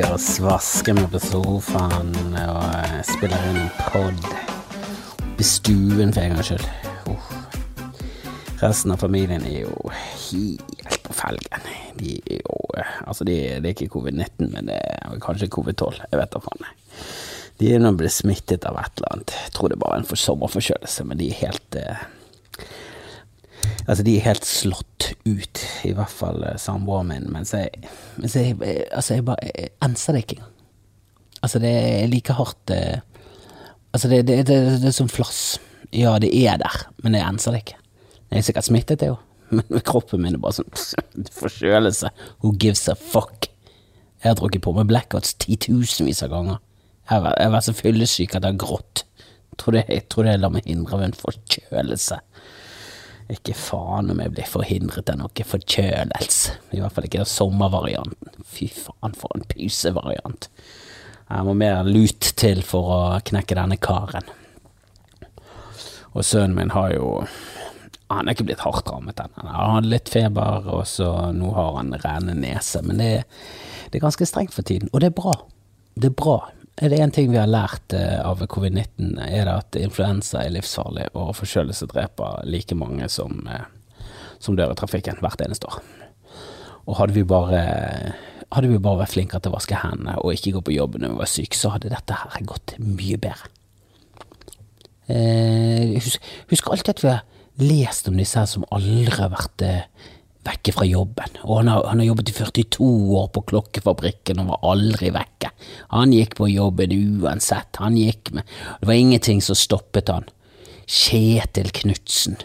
ligger og svasker meg på sofaen og eh, spiller inn en pod. I stuen for en gangs skyld. Uh. Resten av familien er jo helt på felgen. De er jo eh, Altså, de, det er ikke covid-19, men det er kanskje covid-12. Jeg vet da faen. De er nå blitt smittet av et eller annet. Jeg tror det er bare en sommerforkjølelse, men de er helt eh, Altså, de er helt slått ut, i hvert fall eh, samboeren min, mens jeg, mens jeg eh, Altså, jeg bare jeg enser det ikke engang. Altså, det er like hardt eh, Altså, det, det, det, det er som flass. Ja, det er der, men jeg enser det ikke. Jeg er sikkert smittet, det jo, men kroppen min er bare sånn forkjølelse. Who gives a fuck? Jeg har drukket på meg blackouts titusenvis av ganger. Jeg jeg har vært så fyllesyk at jeg har grått. Tror det, jeg tror det lar meg hindre av en forkjølelse. Ikke faen om jeg blir forhindret av noe forkjølelse. I hvert fall ikke sommervarianten. Fy faen, for en pysevariant. Jeg må mer lut til for å knekke denne karen. Og sønnen min har jo Han er ikke blitt hardt rammet ennå. Han hadde litt feber, og så nå har han rene nese. Men det, det er ganske strengt for tiden, og det er bra. Det er bra. Er det én ting vi har lært eh, av covid-19, er det at influensa er livsfarlig, og forkjølelse dreper like mange som, eh, som dør i trafikken hvert eneste år. Og hadde vi bare hadde vi bare vært flinkere til å vaske hendene og ikke gå på jobb når vi var syke, så hadde dette her gått mye bedre. Eh, husk, husk alltid at vi har lest om disse her som aldri har vært eh, vekke fra jobben. Og han har, han har jobbet i 42 år på klokkefabrikken og var aldri vekke. Han gikk på jobben uansett. Han gikk med Det var ingenting som stoppet han. Kjetil Knutsen.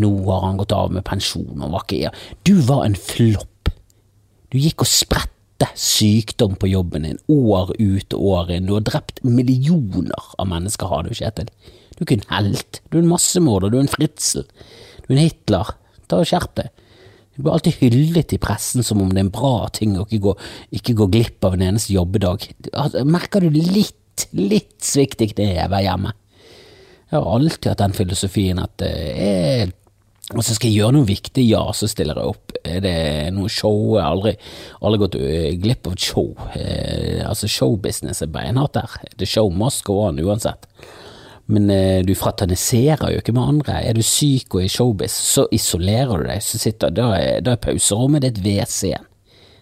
Nå har han gått av med pensjon og var ikke ja. Du var en flopp. Du gikk og spredte sykdom på jobben din år ut og år inn. Du har drept millioner av mennesker, har du, Kjetil. Du er ikke en helt. Du er en massemorder. Du er en fritzel. Du er en Hitler. Ta og Skjerp deg. Du blir alltid hyllet i pressen som om det er en bra ting å ikke gå, ikke gå glipp av en eneste jobbedag. Altså, Merker du litt, litt svikt i kneet hver hjemme? Jeg har alltid hatt den filosofien at eh, jeg og så skal jeg gjøre noe viktig, ja, så stiller jeg opp. Er det noe show? Jeg har aldri, aldri gått eh, glipp av et show. Eh, altså, showbusiness er beinhardt der. The show must go on uansett. Men eh, du fraterniserer jo ikke med andre. Er du syk og i showbiz, så isolerer du deg. Så sitter, da, er, da er pauserommet ditt WC-en.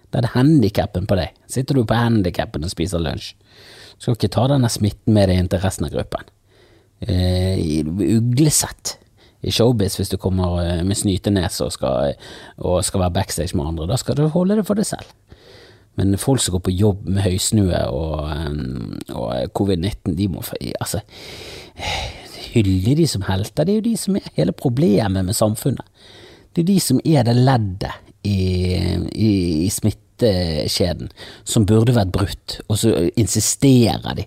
Da er det handikappen på deg. Sitter du på handikappen og spiser lunsj. Du skal ikke ta denne smitten med deg inn til resten av gruppen. Eh, uglesett i showbiz hvis du kommer eh, med snytenese og og skal være backstage med andre. Da skal du holde det for deg selv. Men folk som går på jobb med høysnue og, og covid-19, de må altså hylle de som helter. Det er jo de som er hele problemet med samfunnet. Det er de som er det leddet i, i, i smittekjeden som burde vært brutt, og så insisterer de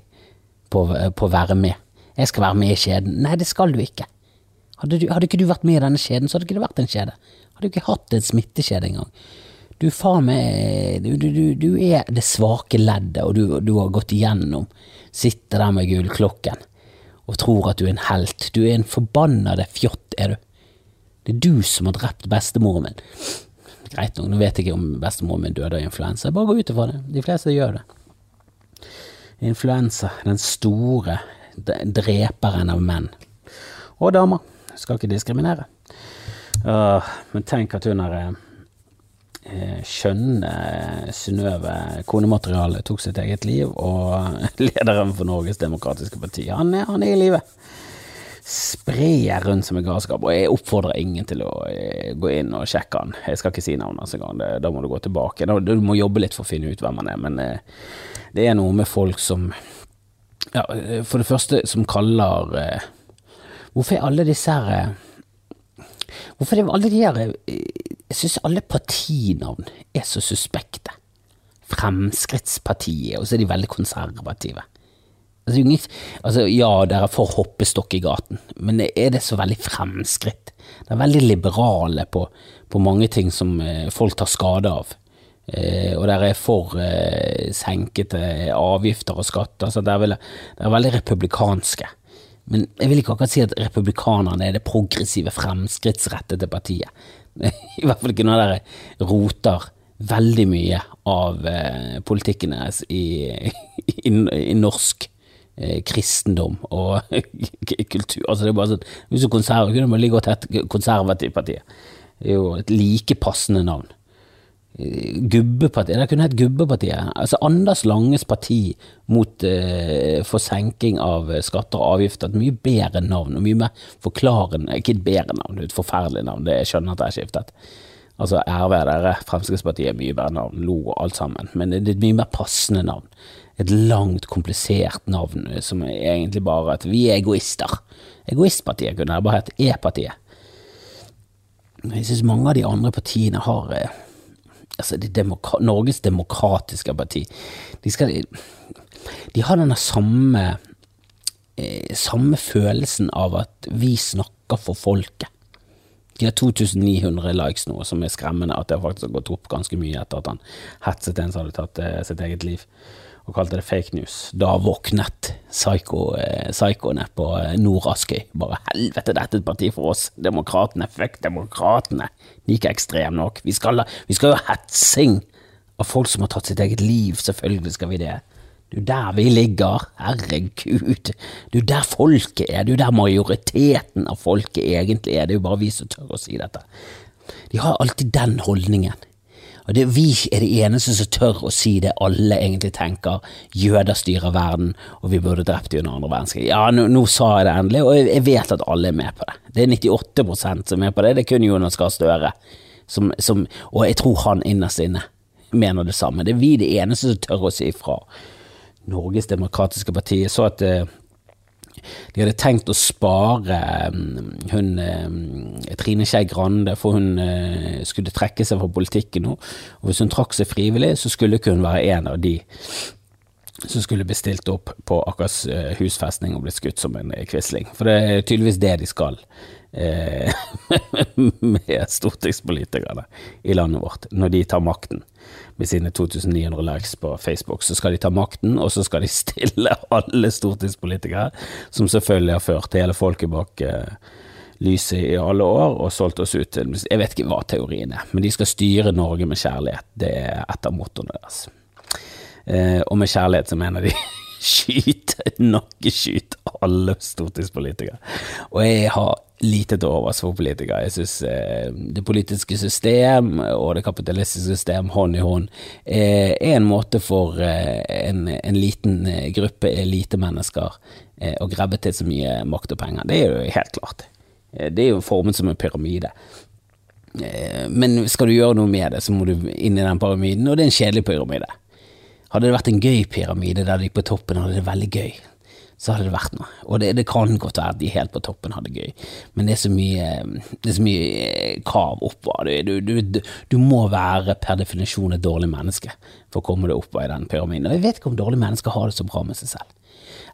på, på å være med. Jeg skal være med i kjeden. Nei, det skal du ikke. Hadde, du, hadde ikke du vært med i denne kjeden, så hadde ikke det vært en kjede. Hadde du ikke hatt en smittekjede engang. Du faen meg du, du, du, er det svake leddet, og du, du har gått igjennom. Sitter der med gullklokken og tror at du er en helt. Du er en forbannede fjott, er du. Det er du som har drept bestemoren min. Greit nok, nå vet jeg ikke om bestemoren min døde av influensa. Bare gå ut ifra det. De fleste gjør det. Influensa, den store dreperen av menn. Og damer. Skal ikke diskriminere. Uh, men tenk at hun eh, skjønne Synnøve Konematerialet tok sitt eget liv, og lederen for Norges Demokratiske Parti, han er, han er i live. Sprer rundt som en galskap, og jeg oppfordrer ingen til å eh, gå inn og sjekke han. Jeg skal ikke si navnet hans engang, da må du gå tilbake. Du må jobbe litt for å finne ut hvem han er, men eh, det er noe med folk som ja, eh, For det første, som kaller eh, Hvorfor er alle disse her eh, Hvorfor er alle de her eh, Jeg syns alle partinavn er så suspekte. Fremskrittspartiet, og så er de veldig konservative. Altså, altså, ja, dere får hoppestokk i gaten, men er det så veldig fremskritt? Det er veldig liberale på, på mange ting som eh, folk tar skade av. Eh, og dere er for eh, senkete avgifter og skatter. Altså, dere er veldig republikanske. Men jeg vil ikke akkurat si at republikanerne er det progressive, fremskrittsrettede partiet. I hvert fall ikke når dere roter veldig mye av eh, politikken deres i, i, i norsk eh, kristendom og kultur. Altså det er bare sånn, Hvis du konserver, kunne du bare ligge og hett Konservativpartiet. Det er jo et like passende navn. Gubbepartiet, det kunne hett Gubbepartiet. Altså Anders Langes parti mot eh, for av skatter og avgifter. Et mye bedre navn, og mye mer forklarende Ikke et bedre navn, et forferdelig navn, det jeg skjønner at jeg har skiftet. Altså RV dere, Fremskrittspartiet er mye bedre navn, lo og alt sammen, men det er et mye mer passende navn. Et langt, komplisert navn som er egentlig bare at vi er egoister. Egoistpartiet kunne jeg bare hett E-partiet. Jeg synes mange av de andre partiene har eh, altså det demokra Norges demokratiske parti, de, skal, de har denne samme, eh, samme følelsen av at vi snakker for folket. De har 2900 likes nå, som er skremmende at det faktisk har gått opp ganske mye etter at han hetset en som hadde tatt eh, sitt eget liv og kalte det fake news. Da våknet psyko, eh, psykoene på eh, Nord-Askøy. Bare helvete, dette er et parti for oss. Demokratene, fuck demokratene. De er ikke ekstreme nok. Vi skal, vi skal jo hetsing av folk som har tatt sitt eget liv. Selvfølgelig skal vi det. Er der vi ligger. Herregud. Er der folket er. Er der majoriteten av folket egentlig er. Det er jo bare vi som tør å si dette. De har alltid den holdningen. Og det, Vi er de eneste som tør å si det alle egentlig tenker. Jøder styrer verden, og vi burde drept dem under andre verdenskrig. Ja, nå, nå, sa jeg det endelig, og jeg vet at alle er med på det. Det er 98% som er med på det. Det er kun Jonas Gahr Støre, som, som, og jeg tror han innerst inne mener det samme. Det er vi de eneste som tør å si ifra. Norges Demokratiske Parti. Jeg så at uh, de hadde tenkt å spare mm, hun eh, Trine Skei Grande, for hun eh, skulle trekke seg fra politikken nå. Og hvis hun trakk seg frivillig, så skulle ikke hun være en av de som skulle bli stilt opp på Akers eh, husfestning og blitt skutt som en quisling. For det er tydeligvis det de skal med stortingspolitikerne i landet vårt, når de tar makten med sine 2900 likes på Facebook. Så skal de ta makten, og så skal de stille alle stortingspolitikere, som selvfølgelig har ført hele folket bak eh, lyset i alle år og solgt oss ut til Jeg vet ikke hva teorien er, men de skal styre Norge med kjærlighet. Det er et av mottoene deres. Eh, og med kjærlighet så mener de skyte, nakkeskyte alle stortingspolitikere. Og jeg har lite til overs for politikere. Jeg synes eh, det politiske system og det kapitalistiske system hånd i hånd eh, er en måte for eh, en, en, liten gruppe elitemennesker eh, å grabbe til så mye makt og penger. Det er jo helt klart. Eh, det er jo formet som en pyramide. Men skal du gjøre noe med det, så må du inn i den pyramiden, og det er en kjedelig pyramide. Hadde det vært en gøy pyramide der de på toppen hadde det veldig gøy, så hadde det vært noe. Og det, det kan godt være at de helt på toppen hadde gøy, men det er så mye, er så mye eh, krav oppover. Du, du, du, du, må være per definisjon et dårlig menneske for å komme deg oppover i den pyramiden. Og jeg vet ikke om dårlige mennesker har det så bra med seg selv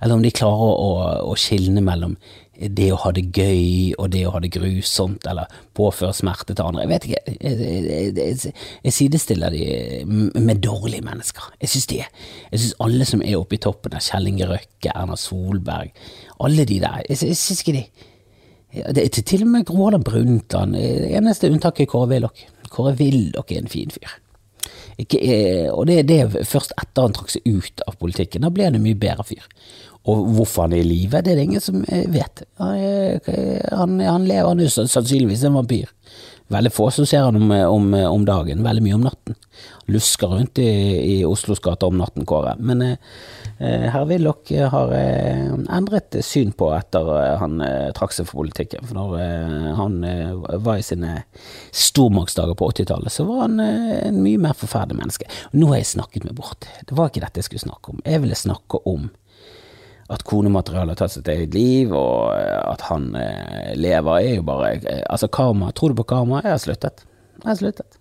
eller om de klarer å, å skilne mellom det å ha det gøy og det å ha det grusomt, eller påføre smerte til andre. Jeg vet ikke, jeg, jeg, jeg, jeg sidestiller de med dårlige mennesker. Jeg syns det. Jeg syns alle som er oppe i toppen der, Kjell Inge Røkke, Erna Solberg, alle de der, jeg, jeg syns ikke de det er Til og med Gro Harlem Brundtland. Eneste unntaket er Kåre Willoch. Kåre Willoch er en fin fyr. Ikke, og det, det er først etter han trakk seg ut av politikken. Da ble han en mye bedre fyr. Og hvorfor han er i live, det er det ingen som eh, vet. Han, han lever han er sannsynligvis en vampyr. Veldig få som ser han om, om, om, dagen, veldig mye om natten. Lusker rundt i, i Oslos gater om natten, Kåre. Men eh, eh herr Willoch har eh, endret syn på etter eh, han trakk seg fra politikken. For når han var i sine stormaktsdager på 80-tallet, så var han en mye mer forferdelig menneske. Nå har jeg snakket meg bort. Det var ikke dette jeg skulle snakke om. Jeg ville snakke om at konematerialet har tatt sitt eget liv, og at han lever, er jo bare Altså, karma. Tror du på karma? Jeg har sluttet. Jeg har sluttet.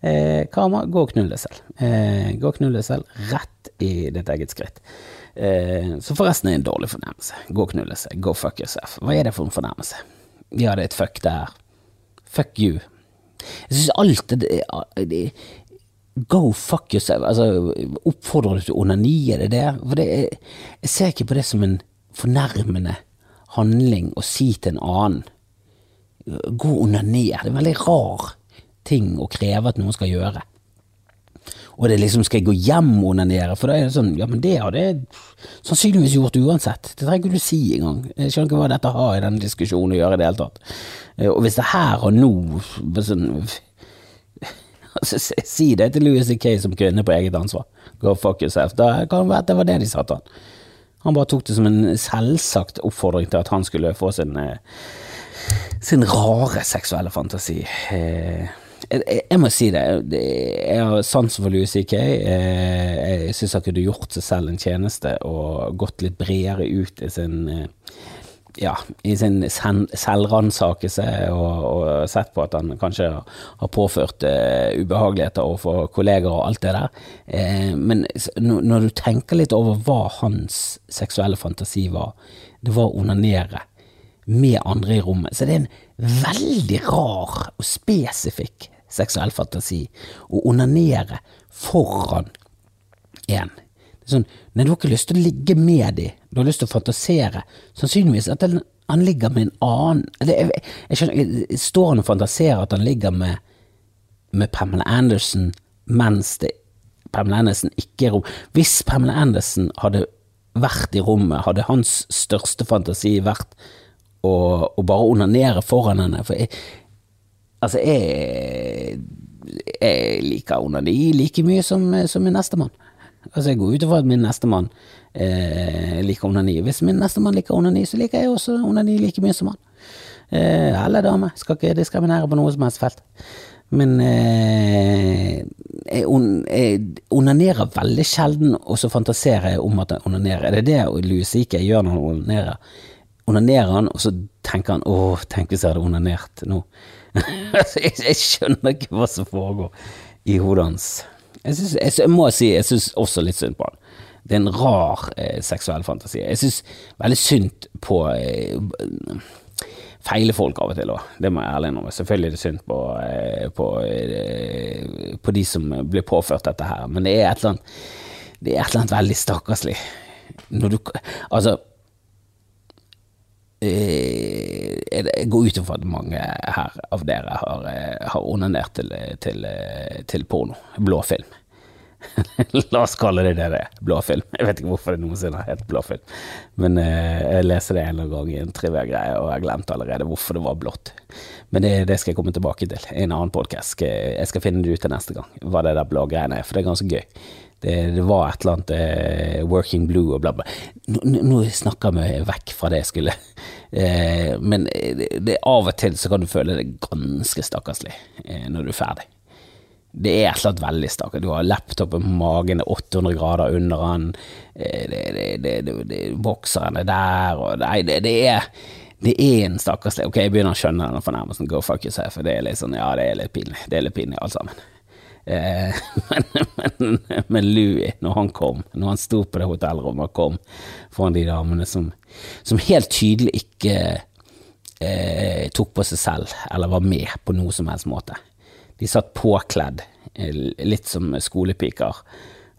Eh, karma, gå og knull deg selv. Eh, gå og knull deg selv rett i ditt eget skritt. Eh, så forresten er det en dårlig fornærmelse. Gå og knull deg selv. Go fuck yourself. Hva er det for en fornærmelse? Ja, det er et fuck der. Fuck you. Jeg syns alt det, det, Go fuck yourself. Altså, oppfordrer du til onani, er det det? For det er, jeg ser ikke på det som en fornærmende handling å si til en annen gå og onaner. Det er veldig rar ting å kreve at noen skal gjøre. og det liksom skal jeg gå hjem og onanere, for da er det sånn, ja, men det hadde jeg sannsynligvis gjort uansett. Det trenger ikke du si engang. Jeg skjønner ikke hva dette har i denne diskusjonen å gjøre i det hele tatt. Eh, og hvis det her og nå sånn, altså, Si det til Louis C.K. som kvinne på eget ansvar. Go fuck yourself. Da kan det være at det var det de sa til han. Han bare tok det som en selvsagt oppfordring til at han skulle få sin, eh, sin rare seksuelle fantasi. Eh, jeg, må si det, jeg har sansen for Louis C.K. Jeg, jeg syns han kunne gjort seg selv en tjeneste og gått litt bredere ut i sin ja, i sin selvransakelse og, og, sett på at han kanskje har påført uh, ubehageligheter overfor kolleger og alt det der. Uh, men når du tenker litt over hva hans seksuelle fantasi var, det var å onanere med andre i rommet, så det er en veldig rar og spesifikk seksuell fantasi å onanere foran en. Det er Sånn, nei, du har ikke lyst til å ligge med dem, du har lyst til å fantasere. Sannsynligvis at han ligger med en annen det, jeg, jeg, skjønner, Står han og fantaserer at han ligger med, med Pamela Anderson mens det, Pamela Anderson ikke er rom? Hvis Pamela Anderson hadde vært i rommet, hadde hans største fantasi vært å, å bare onanere foran henne? For jeg, altså, jeg, jeg liker onani like mye som, som min nestemann. Altså, jeg går ut ifra at min nestemann eh, liker onani. Hvis min nestemann liker onani, så liker jeg også onani like mye som han. Eh, eller dame. Skal ikke diskriminere på noe som helst felt. Men eh, jeg, on, jeg, onanerer veldig sjelden, og så fantaserer jeg om at jeg onanerer. Er det det Louis C.K. gjør når han onanerer? Onanerer han, og så tenker han 'Å, tenk hvis jeg hadde onanert nå'. jeg, jeg skjønner ikke hva som foregår i hodet hans. Jeg, synes, jeg, jeg må si jeg syns også litt synd på han. Det er en rar eh, seksuell fantasi. Jeg syns veldig synd på eh, feile folk av og til òg, det må jeg ærlig innrømme. Selvfølgelig er det synd på, eh, på, eh, på, de som blir påført dette her, men det er et eller annet, det er et eller annet veldig stakkarslig. Når du Altså jeg går ut ifra at mange her av dere har, eh, har onanert til, til, til porno. Blåfilm. La oss kalle det det det er. Blåfilm. Jeg vet ikke hvorfor det noensinne har hett blåfilm, men eh, jeg leser det en eller annen gang i en trivia-greie, og jeg glemte allerede hvorfor det var blått. Men det, det, skal jeg komme tilbake til i en annen podkast. Jeg skal finne det ut til neste gang, hva det der blå greiene er, for det er ganske gøy. Det, det, var et eller annet eh, Working Blue og bla, bla. Nå, nå snakker vi vekk fra det jeg skulle, Eh, men det, det, av og til så kan du føle det ganske stakkarslig uh, når du er ferdig. Det er et eller annet veldig stakkar. Du har laptopen på magen, det er 800 grader under den, bokseren er der, og Nei, det, er det er en stakkarslig Ok, jeg begynner å skjønne den fornærmelsen. Go fuck yourself. Det er litt sånn, ja, det er litt pinlig. Det er litt pinlig, alt sammen. Eh, men, men, men, Louis, når han kom, når han sto på det hotellrommet og kom foran de damene som, som helt tydelig ikke eh, tok på seg selv eller var med på noe som helst måte. De satt påkledd, eh, litt som skolepiker,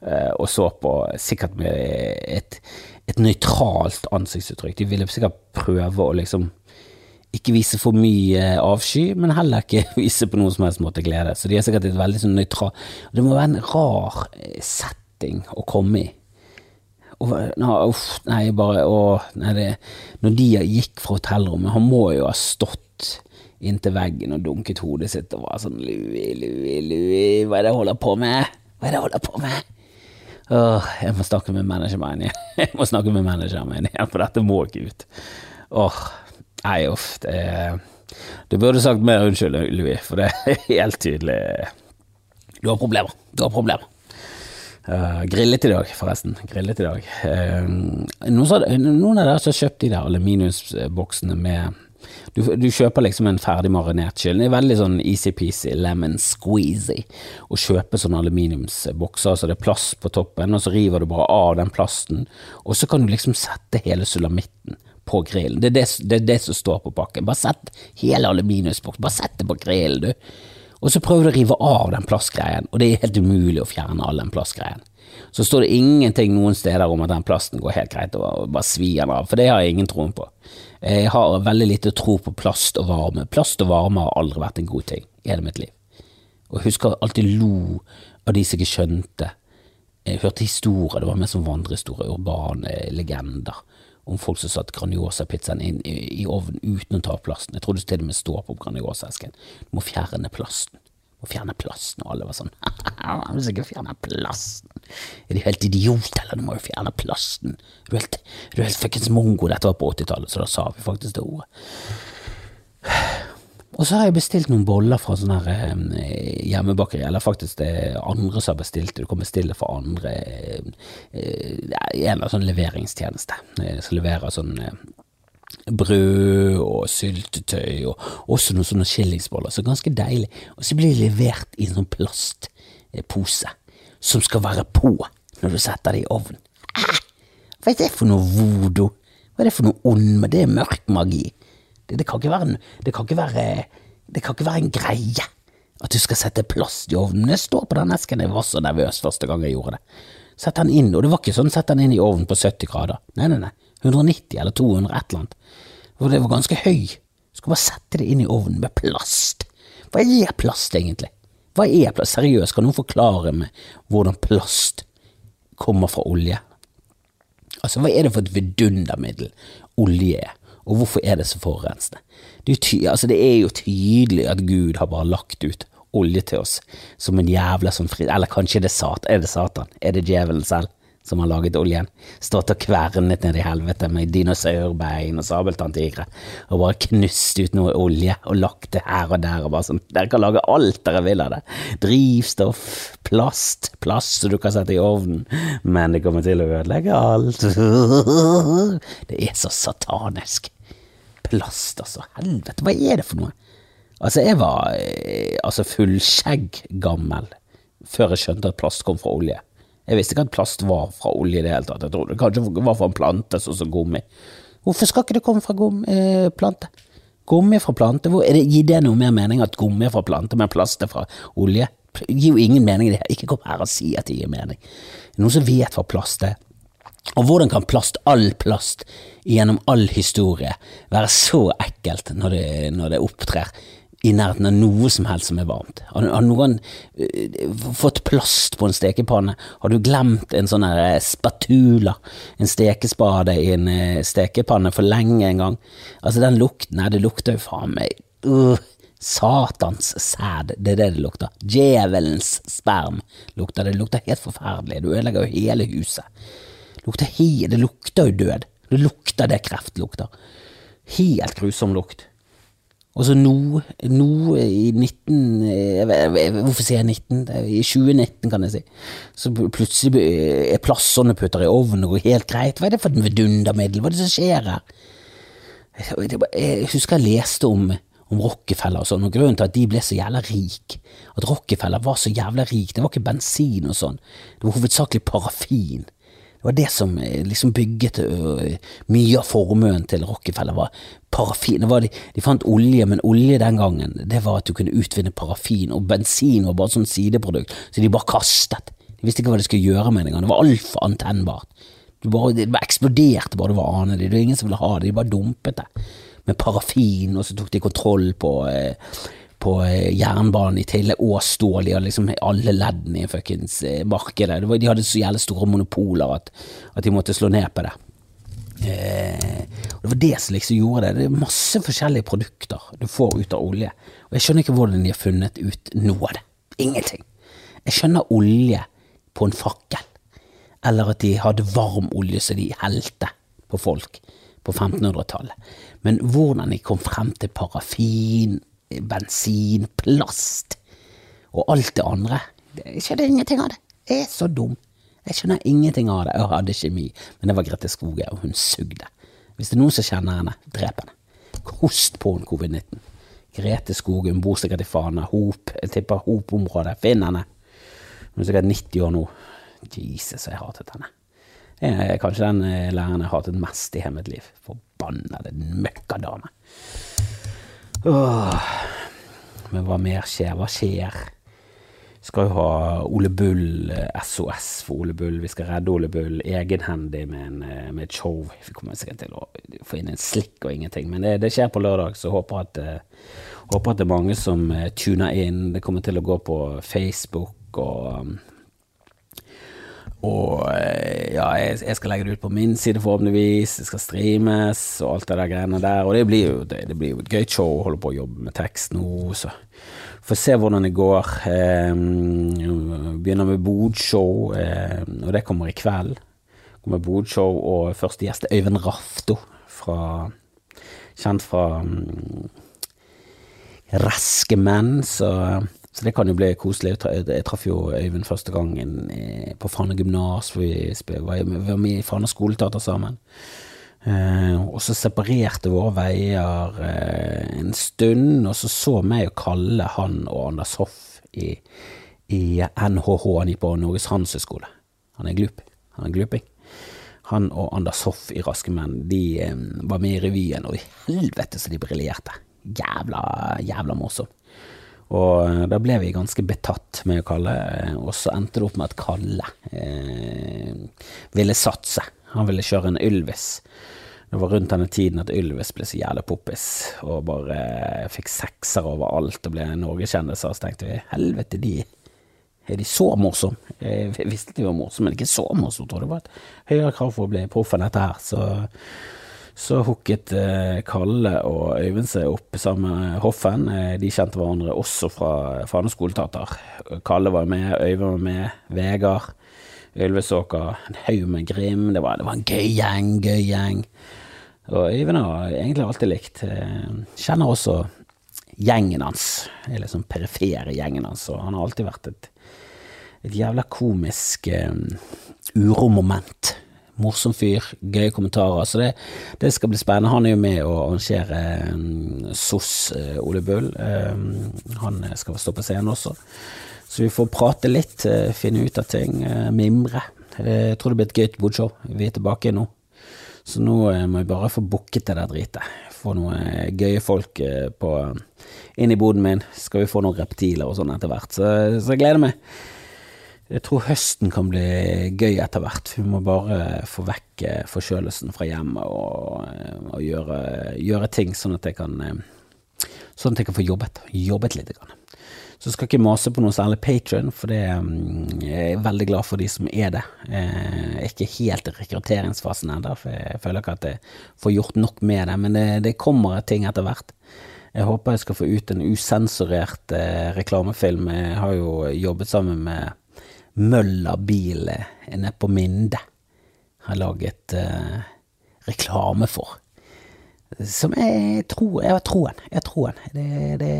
eh, og så på, sikkert med et, et nøytralt ansiktsuttrykk. De ville sikkert prøve å liksom ikke vise for mye avsky, men heller ikke vise på noen som helst måte glede. Så de er sikkert et veldig sånn nøytralt Det må være en rar eh, setting å komme i. Og, nei, bare å, nei, det, Når de gikk fra hotellrommet Han må jo ha stått inntil veggen og dunket hodet sitt og var sånn Louie, Louie, Louie, hva er det jeg holder på med? Hva er det jeg holder på med? Åh, jeg må snakke med manageren min. Jeg må snakke med manageren min igjen, for dette må ikke ut. Åh, Nei, uff. Det, du burde sagt mer unnskyld, Louie, for det er helt tydelig Du har problemer. Du har problemer. Uh, grillet i dag, forresten. Grillet i dag. Uh, noen, av dere har kjøpt de der aluminiumsboksene med du, du, kjøper liksom en ferdig marinert kylling. Det er veldig sånn easy-peasy, lemon squeezy å kjøpe sånne aluminiumsbokser så det er plass på toppen, og så river du bare av den plasten, og så kan du liksom sette hele sulamitten på grillen. Det er det, det er det, som står på pakken. Bare sett hele aluminiumsboksen, bare sett det på grillen, du. Og så prøver du å rive av den plastgreien, og det er helt umulig å fjerne all den plastgreien. Så står det ingenting noen steder om at den plasten går helt greit og bare svir den av, for det har jeg ingen troen på. Jeg har veldig lite tro på plast og varme. Plast og varme har aldri vært en god ting i hele mitt liv. Og jeg husker alltid lo av de som ikke skjønte. Jeg hørte historier, det var mer som vandrehistorier, urbane legender om folk som satte Grandiosa-pizzaen inn i, i ovnen uten å ta av plasten. Jeg trodde til og med stå på Grandiosa-esken. Du må fjerne plasten. Du må fjerne plasten, og alle var sånn Du skal ikke fjerne plasten. Er du helt idiot, eller? Du må jo fjerne plasten. Er du er helt fuckings mongo? Dette var på 80-tallet, så da sa vi faktisk det ordet. Og så har jeg bestilt noen boller fra sånn her hjemmebakeri, eller faktisk det er andre som har bestilt det. Du kan bestille fra andre eh, En eller annen sånn leveringstjeneste eh, som leverer sånn brød og syltetøy, og også noen sånne skillingsboller. Så ganske deilig. Og så blir det levert i en sånn plastpose som skal være på når du setter det i ovnen. Hva er det for noe voodoo? Hva er det for noe ond? Det er mørk magi. Det, det, kan være, det, kan være, det kan ikke være en greie at du skal sette plast i ovnen. Jeg står på den esken. Jeg var så nervøs første gang jeg gjorde det. Sett den inn, og det var ikke sånn sett den inn i ovnen på 70 grader. Nei, nei, nei. 190 eller 200, et eller annet. For det var ganske høy. Du skal bare sette det inn i ovnen med plast. Hva er plast, egentlig? Hva er plast? Seriøst, kan noen forklare meg hvordan plast kommer fra olje? Altså, hva er det for et vidundermiddel olje er? Og hvorfor er det så forurensende? Det, altså, det er jo tydelig at Gud har bare lagt ut olje til oss som en jævla sånn fri... Eller kanskje det er, sat, er det Satan? Er det djevelen selv som har laget oljen? Stått og kvernet ned i helvete med dinosaurbein og sabeltanntigre og bare knust ut noe olje og lagt det her og der og bare sånn Dere kan lage alt dere vil av det. Drivstoff, plast, plast som du kan sette i ovnen, men det kommer til å ødelegge alt. Det er så satanisk plast, altså. Helvete, hva er det for noe? Altså, jeg var eh, altså fullskjegggammel før jeg skjønte at plast kom fra olje. Jeg visste ikke at plast var fra olje i det hele tatt. Jeg trodde det kanskje var fra en plante, sånn som gummi. Hvorfor skal ikke det komme fra gummi, eh, plante? Gummi fra plante? Hvor, det, gir det noe mer mening at gummi er fra plante, men plast er fra olje? Det gir jo ingen mening i det. Ikke kom her og si at det gir mening. Det er Noen som vet hva plast er. Og hvordan kan plast, all plast, gjennom all historie, være så ekkelt når det, når det opptrer i nærheten av noe som helst som er varmt? Har, har noen uh, fått plast på en stekepanne? Har du glemt en sånn her spatula, en stekespade i en uh, stekepanne for lenge en gang? Altså, den lukten Nei, det lukter jo faen meg uh, Satans sæd, det er det det lukter. Djevelens sperm lukter. Det lukter helt forferdelig. Du ødelegger jo hele huset. Lukter he det lukter jo død. Det lukter det kreft lukter. Helt grusom lukt. Og så nå, nå i 19 Hvorfor sier jeg 19? I 2019, kan jeg si. Så plutselig er plassene putter i ovnen og går helt greit. Hva er det for et vidundermiddel? Hva er det som skjer her? Jeg husker jeg leste om, om Rockefeller og sånn, og grunnen til at de ble så jævla rik, at Rockefeller var så jævla rik, det var ikke bensin og sånn, det var hovedsakelig parafin. Det var det som liksom bygget mye av formuen til Rockefeller, var parafin. Var de, de, fant olje, men olje den gangen, det var at du kunne utvinne parafin, og bensin var bare sånn sideprodukt, så de bare kastet. De visste ikke hva de skulle gjøre med det engang, det var altfor antennbart. Bare, det bare eksploderte bare du var anelig. det, det var ingen som ville ha det, de bare dumpet det. Med parafin, og så tok de kontroll på eh, på eh, jernbanen i tillegg, og stål. Hadde liksom alle leddene i fuckings eh, markedet. de hadde så jævlig store monopoler at, at de måtte slå ned på det. Eh, det var det som liksom gjorde det. Det er masse forskjellige produkter du får ut av olje. Og jeg skjønner ikke hvordan de har funnet ut noe av det. Ingenting. Jeg skjønner olje på en fakkel, eller at de hadde varm olje som de helte på folk på 1500-tallet. Men hvordan de kom frem til parafin bensin, plast og alt det andre. Jeg skjønner ingenting av det. Jeg er så dum. Jeg skjønner ingenting av det. Jeg hadde kjemi, men det var Grete Skoge, og hun sugde. Hvis det er noen som kjenner henne, drep henne. Host på henne covid-19. Grete Skoge, hun bor sikkert i Fana. Hop, jeg tipper Hop-området. Finn henne. Hun er sikkert 90 år nå. Jesus, jeg hatet henne. Jeg er kanskje den eh, læreren jeg hatet mest i hele mitt liv. Forbannede møkkadame. Åh. Men hva mer skjer? Hva skjer? Vi skal jo ha Ole Bull, SOS eh, for Ole Bull. Vi skal redde Ole Bull egenhendig med, en, eh, med et show. Vi kommer sikkert til å få inn en slikk og ingenting, men det, det skjer på lørdag, så håper at, uh, håper at det er mange som tuner inn. Det kommer til å gå på Facebook og og ja, jeg, jeg, skal legge det ut på min side forhåpentligvis, det skal streames og alt det der greiene der. Og det blir jo, det, det blir jo et gøy show å holde på å jobbe med tekst nå, så får se hvordan det går. Eh, begynner med bodshow, eh, og det kommer i kveld. Kommer bodshow, og første gjest er Øyvind Rafto, fra, kjent fra um, Raske menn, så, så, det kan jo bli koselig. Jeg traff jo Øyvind første gangen eh, på Fana gymnas, vi var med i Fana skoleteater sammen. Eh, og så separerte våre veier eh, en stund, og så så meg og Kalle, han og Anders Hoff i, i NHH, han gikk på Norges handelshøyskole. Han er glup. Han er gluping. Han og Anders Hoff i Raske menn, de var med i revyen, og i helvete så de briljerte. Jævla, jævla morsomt. Og eh, da ble vi ganske betatt med Kalle, eh, og så endte det opp med at Kalle eh, ville satse. Han ville kjøre en Ylvis. Det var rundt denne tiden at Ylvis ble så jævlig poppis, og bare eh, fikk sekser overalt og ble norgeskjendiser. Så tenkte vi helvete, de er de så morsomme? Jeg visste de var morsomme, men ikke så morsomme. Tror jeg. det var et høyere krav for å bli proff enn dette her. Så, så hooket eh, Kalle og Øyvind seg opp sammen med Hoffen. Eh, de kjente hverandre også fra Fane skoleteater. Kalle var med, Øyvind var med, Vegard. Ylvisåker, en haug med Grim. Det var, det var en gøy gjeng, gøy gjeng. Og Øyvind har egentlig alltid likt. Eh, kjenner også gjengen hans, eller liksom perifere gjengen hans, og han har alltid vært et, et jævla komisk um, uromoment. Morsom fyr, gøye kommentarer. Så det, det, skal bli spennende. Han er jo med å arrangere um, SOS uh, Ole Bull. Um, han skal stå på scenen også. Så vi får prate litt, uh, finne ut av ting, uh, mimre. Jeg tror det blir et gøyt bodshow. Vi er tilbake nå. Så nå eh, må vi bare få booket det der dritet. Få noen eh, gøye folk eh, på, inn i boden min. Skal vi få noen reptiler og sånn etter hvert. Så, så, jeg gleder meg. Jeg tror høsten kan bli gøy etter hvert. Vi må bare få vekk forkjølelsen fra hjemmet og, og gjøre, gjøre, ting sånn at jeg kan Sånn at jeg kan få jobbet. Jobbet litt. Grann. Så jeg ikke mase på noe særlig patron, for det, mm, jeg er veldig glad for de som er det. Jeg er ikke helt i rekrutteringsfasen ennå, for jeg føler ikke at jeg får gjort nok med det. Men det, det kommer ting etter hvert. Jeg håper jeg skal få ut en usensurert eh, reklamefilm. Jeg har jo jobbet sammen med Møller bil nede på Minde. Har laget uh, reklame for. Som jeg tror Jeg har troen. Jeg troen. det, det,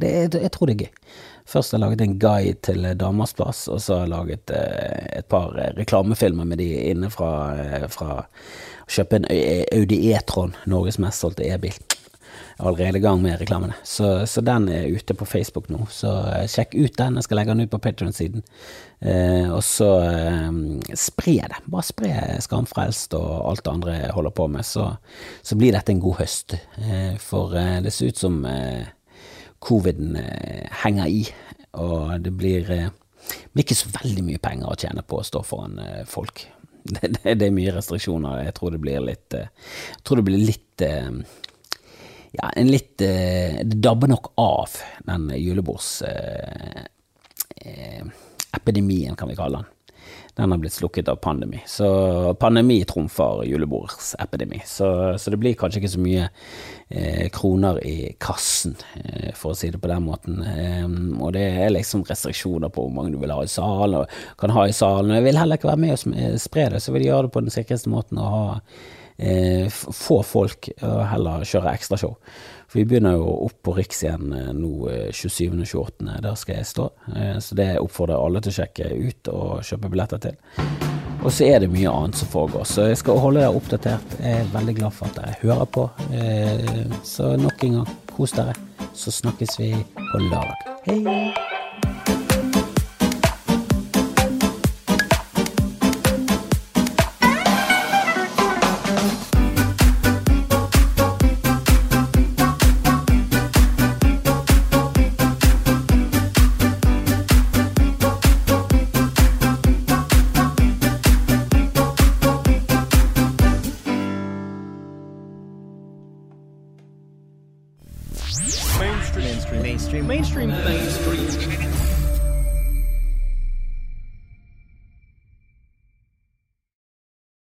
det, jeg tror det er gøy. Først har jeg laget en guide til Damers plass, og så har jeg laget uh, et par eh, reklamefilmer med de inne fra, uh, fra å kjøpe en Audi E-tron, Norges mest solgte e-bil allerede i gang med reklamene. Så, så, den er ute på Facebook nå, så sjekk ut den. Jeg skal legge den ut på Patrion-siden. Eh, og så eh, spre det. Bare spre Skamfrelst og alt det andre jeg holder på med, så, så blir dette en god høst. Eh, for eh, det ser ut som eh, coviden eh, henger i, og det blir, blir, ikke så veldig mye penger å tjene på å stå foran folk. Det, det, det, er mye restriksjoner. Jeg tror det blir litt Jeg tror det blir litt ja, en litt Det dabber nok av, den julebordsepidemien, eh, kan vi kalle den. Den har blitt slukket av pandemi. Så pandemi trumfer julebordsepidemi. Så, så det blir kanskje ikke så mye eh, kroner i kassen, eh, for å si det på den måten. Eh, og det er liksom restriksjoner på hvor mange du vil ha i salen, og kan ha i salen. Jeg vil heller ikke være med og spre det, så vil jeg gjøre det på den sikreste måten å ha eh, få folk og heller kjøre ekstrashow. For vi begynner jo opp på Riks igjen eh, nå 27. og 28. Der skal jeg stå. Eh, så det oppfordrer alle til å sjekke ut og kjøpe billetter til. Og så er det mye annet som foregår, så jeg skal holde dere oppdatert. Jeg er veldig glad for at dere hører på. Eh, så nok en gang, kos dere. Så snakkes vi på lørdag. Hei!